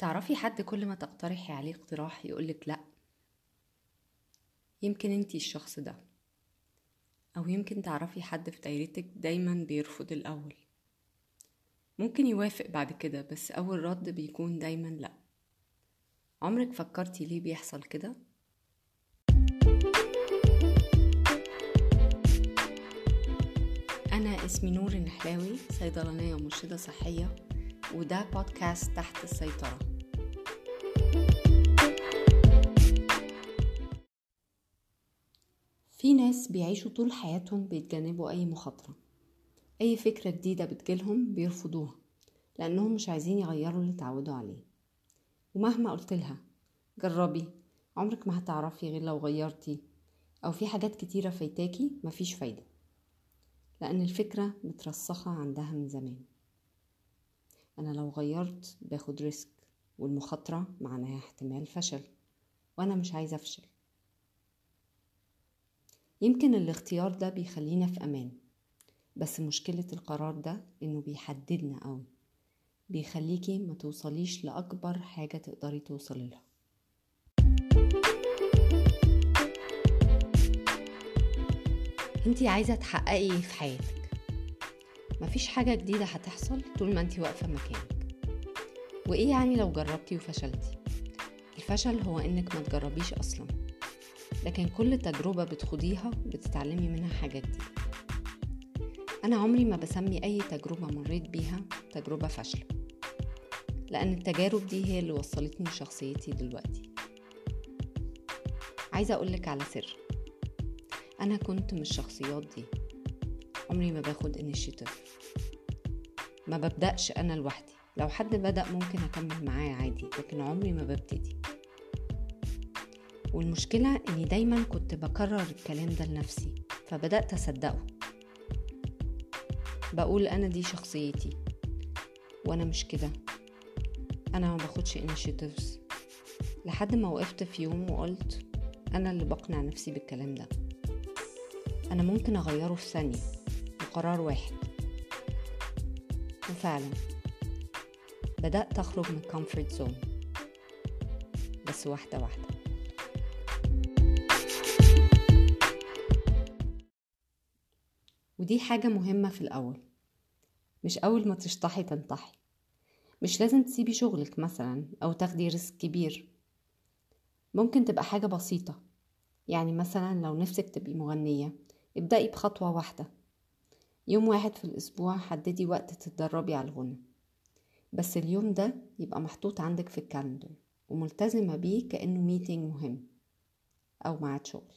تعرفي حد كل ما تقترحي عليه اقتراح يقولك لأ؟ يمكن انتي الشخص ده. أو يمكن تعرفي حد في دايرتك دايما بيرفض الأول. ممكن يوافق بعد كده بس أول رد بيكون دايما لأ. عمرك فكرتي ليه بيحصل كده؟ أنا اسمي نور النحلاوي صيدلانية ومرشدة صحية وده بودكاست تحت السيطرة. في ناس بيعيشوا طول حياتهم بيتجنبوا أي مخاطرة. أي فكرة جديدة بتجيلهم بيرفضوها لأنهم مش عايزين يغيروا اللي اتعودوا عليه. ومهما قلت لها جربي عمرك ما هتعرفي غير لو غيرتي أو في حاجات كتيرة فايتاكي مفيش فايدة. لأن الفكرة مترسخة عندها من زمان. أنا لو غيرت باخد ريسك والمخاطرة معناها احتمال فشل وأنا مش عايزة أفشل. يمكن الاختيار ده بيخلينا في أمان بس مشكلة القرار ده إنه بيحددنا أوي بيخليكي ما توصليش لأكبر حاجة تقدري توصلي لها. انتي عايزة تحققي إيه في حياتك؟ مفيش حاجة جديدة هتحصل طول ما انتي واقفة مكانك. وإيه يعني لو جربتي وفشلتي؟ الفشل هو إنك ما تجربيش أصلا. لكن كل تجربة بتخوضيها بتتعلمي منها حاجة جديدة أنا عمري ما بسمي أي تجربة مريت بيها تجربة فاشلة لأن التجارب دي هي اللي وصلتني لشخصيتي دلوقتي. عايزة أقولك على سر. أنا كنت من الشخصيات دي. عمري ما باخد انيشيتيف ما ببدأش أنا لوحدي. لو حد بدأ ممكن أكمل معاه عادي لكن عمري ما ببتدي. والمشكلة إني دايما كنت بكرر الكلام ده لنفسي فبدأت أصدقه. بقول أنا دي شخصيتي وأنا مش كده. أنا ما باخدش initiatives. لحد ما وقفت في يوم وقلت أنا اللي بقنع نفسي بالكلام ده. أنا ممكن أغيره في ثانية بقرار واحد. وفعلا بدأت أخرج من comfort zone. بس واحدة واحدة. ودي حاجة مهمة في الأول. مش أول ما تشطحي تنطحي. مش لازم تسيبي شغلك مثلا أو تاخدي risk كبير. ممكن تبقى حاجة بسيطة. يعني مثلا لو نفسك تبقي مغنية ابدأي بخطوة واحدة. يوم واحد في الأسبوع حددي وقت تتدربي على الغنى. بس اليوم ده يبقى محطوط عندك في ال calendar وملتزمة بيه كأنه meeting مهم أو ميعاد شغل.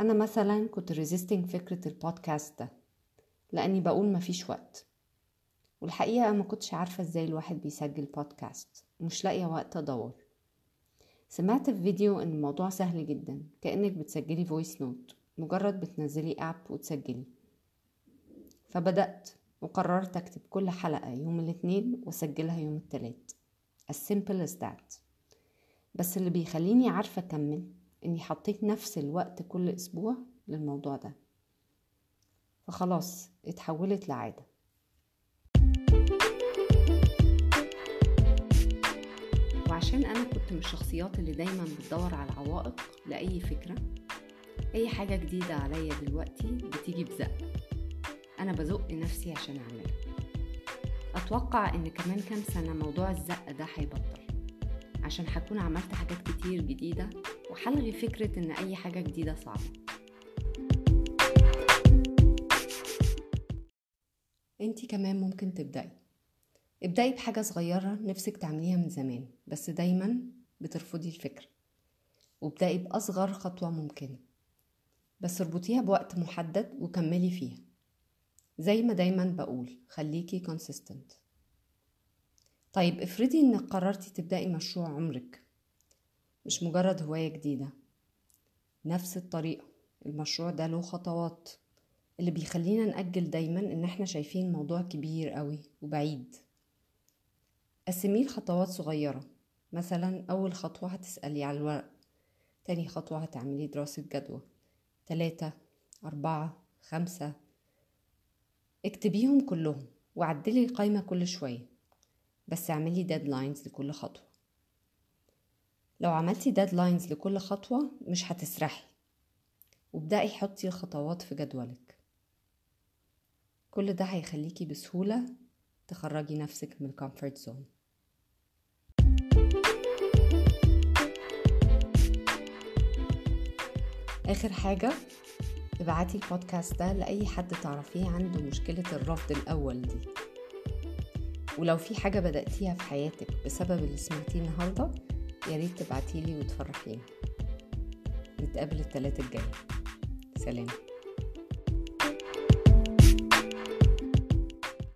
أنا مثلا كنت resisting فكرة البودكاست ده لأني بقول مفيش وقت. والحقيقة ما كنتش عارفة إزاي الواحد بيسجل بودكاست ومش لاقية وقت أدور. سمعت في فيديو إن الموضوع سهل جدا كأنك بتسجلي voice note مجرد بتنزلي app وتسجلي. فبدأت وقررت أكتب كل حلقة يوم الاثنين وأسجلها يوم التلات. As simple as that. بس اللي بيخليني عارفة أكمل إني حطيت نفس الوقت كل أسبوع للموضوع ده. فخلاص اتحولت لعادة. وعشان أنا كنت من الشخصيات اللي دايما بتدور على العوائق لأي فكرة أي حاجة جديدة عليا دلوقتي بتيجي بزق أنا بزق نفسي عشان أعملها. أتوقع إن كمان كام سنة موضوع الزق ده هيبطل. عشان هكون عملت حاجات كتير جديدة وحلغي فكرة إن أي حاجة جديدة صعبة. انتي كمان ممكن تبدأي. ابدأي بحاجة صغيرة نفسك تعمليها من زمان بس دايما بترفضي الفكرة. وابدأي بأصغر خطوة ممكنة. بس اربطيها بوقت محدد وكملي فيها. زي ما دايما بقول خليكي consistent. طيب افرضي إنك قررتي تبدأي مشروع عمرك. مش مجرد هواية جديدة. نفس الطريقة. المشروع ده له خطوات. اللي بيخلينا نأجل دايما إن إحنا شايفين الموضوع كبير قوي وبعيد. قسميه لخطوات صغيرة. مثلا أول خطوة هتسألي على الورق. تاني خطوة هتعملي دراسة جدوى. تلاتة أربعة خمسة. اكتبيهم كلهم وعدلي القايمة كل شوية. بس اعملي deadlines لكل خطوة. لو عملتي deadlines لكل خطوة مش هتسرحي. وابدأي حطي الخطوات في جدولك. كل ده هيخليكي بسهولة تخرجي نفسك من ال comfort zone آخر حاجة ابعتي البودكاست ده لأي حد تعرفيه عنده مشكلة الرفض الأول دي. ولو في حاجة بدأتيها في حياتك بسبب اللي سمعتيه النهاردة ياريت تبعتيلي وتفرحيني نتقابل التلاتة الجاي سلام.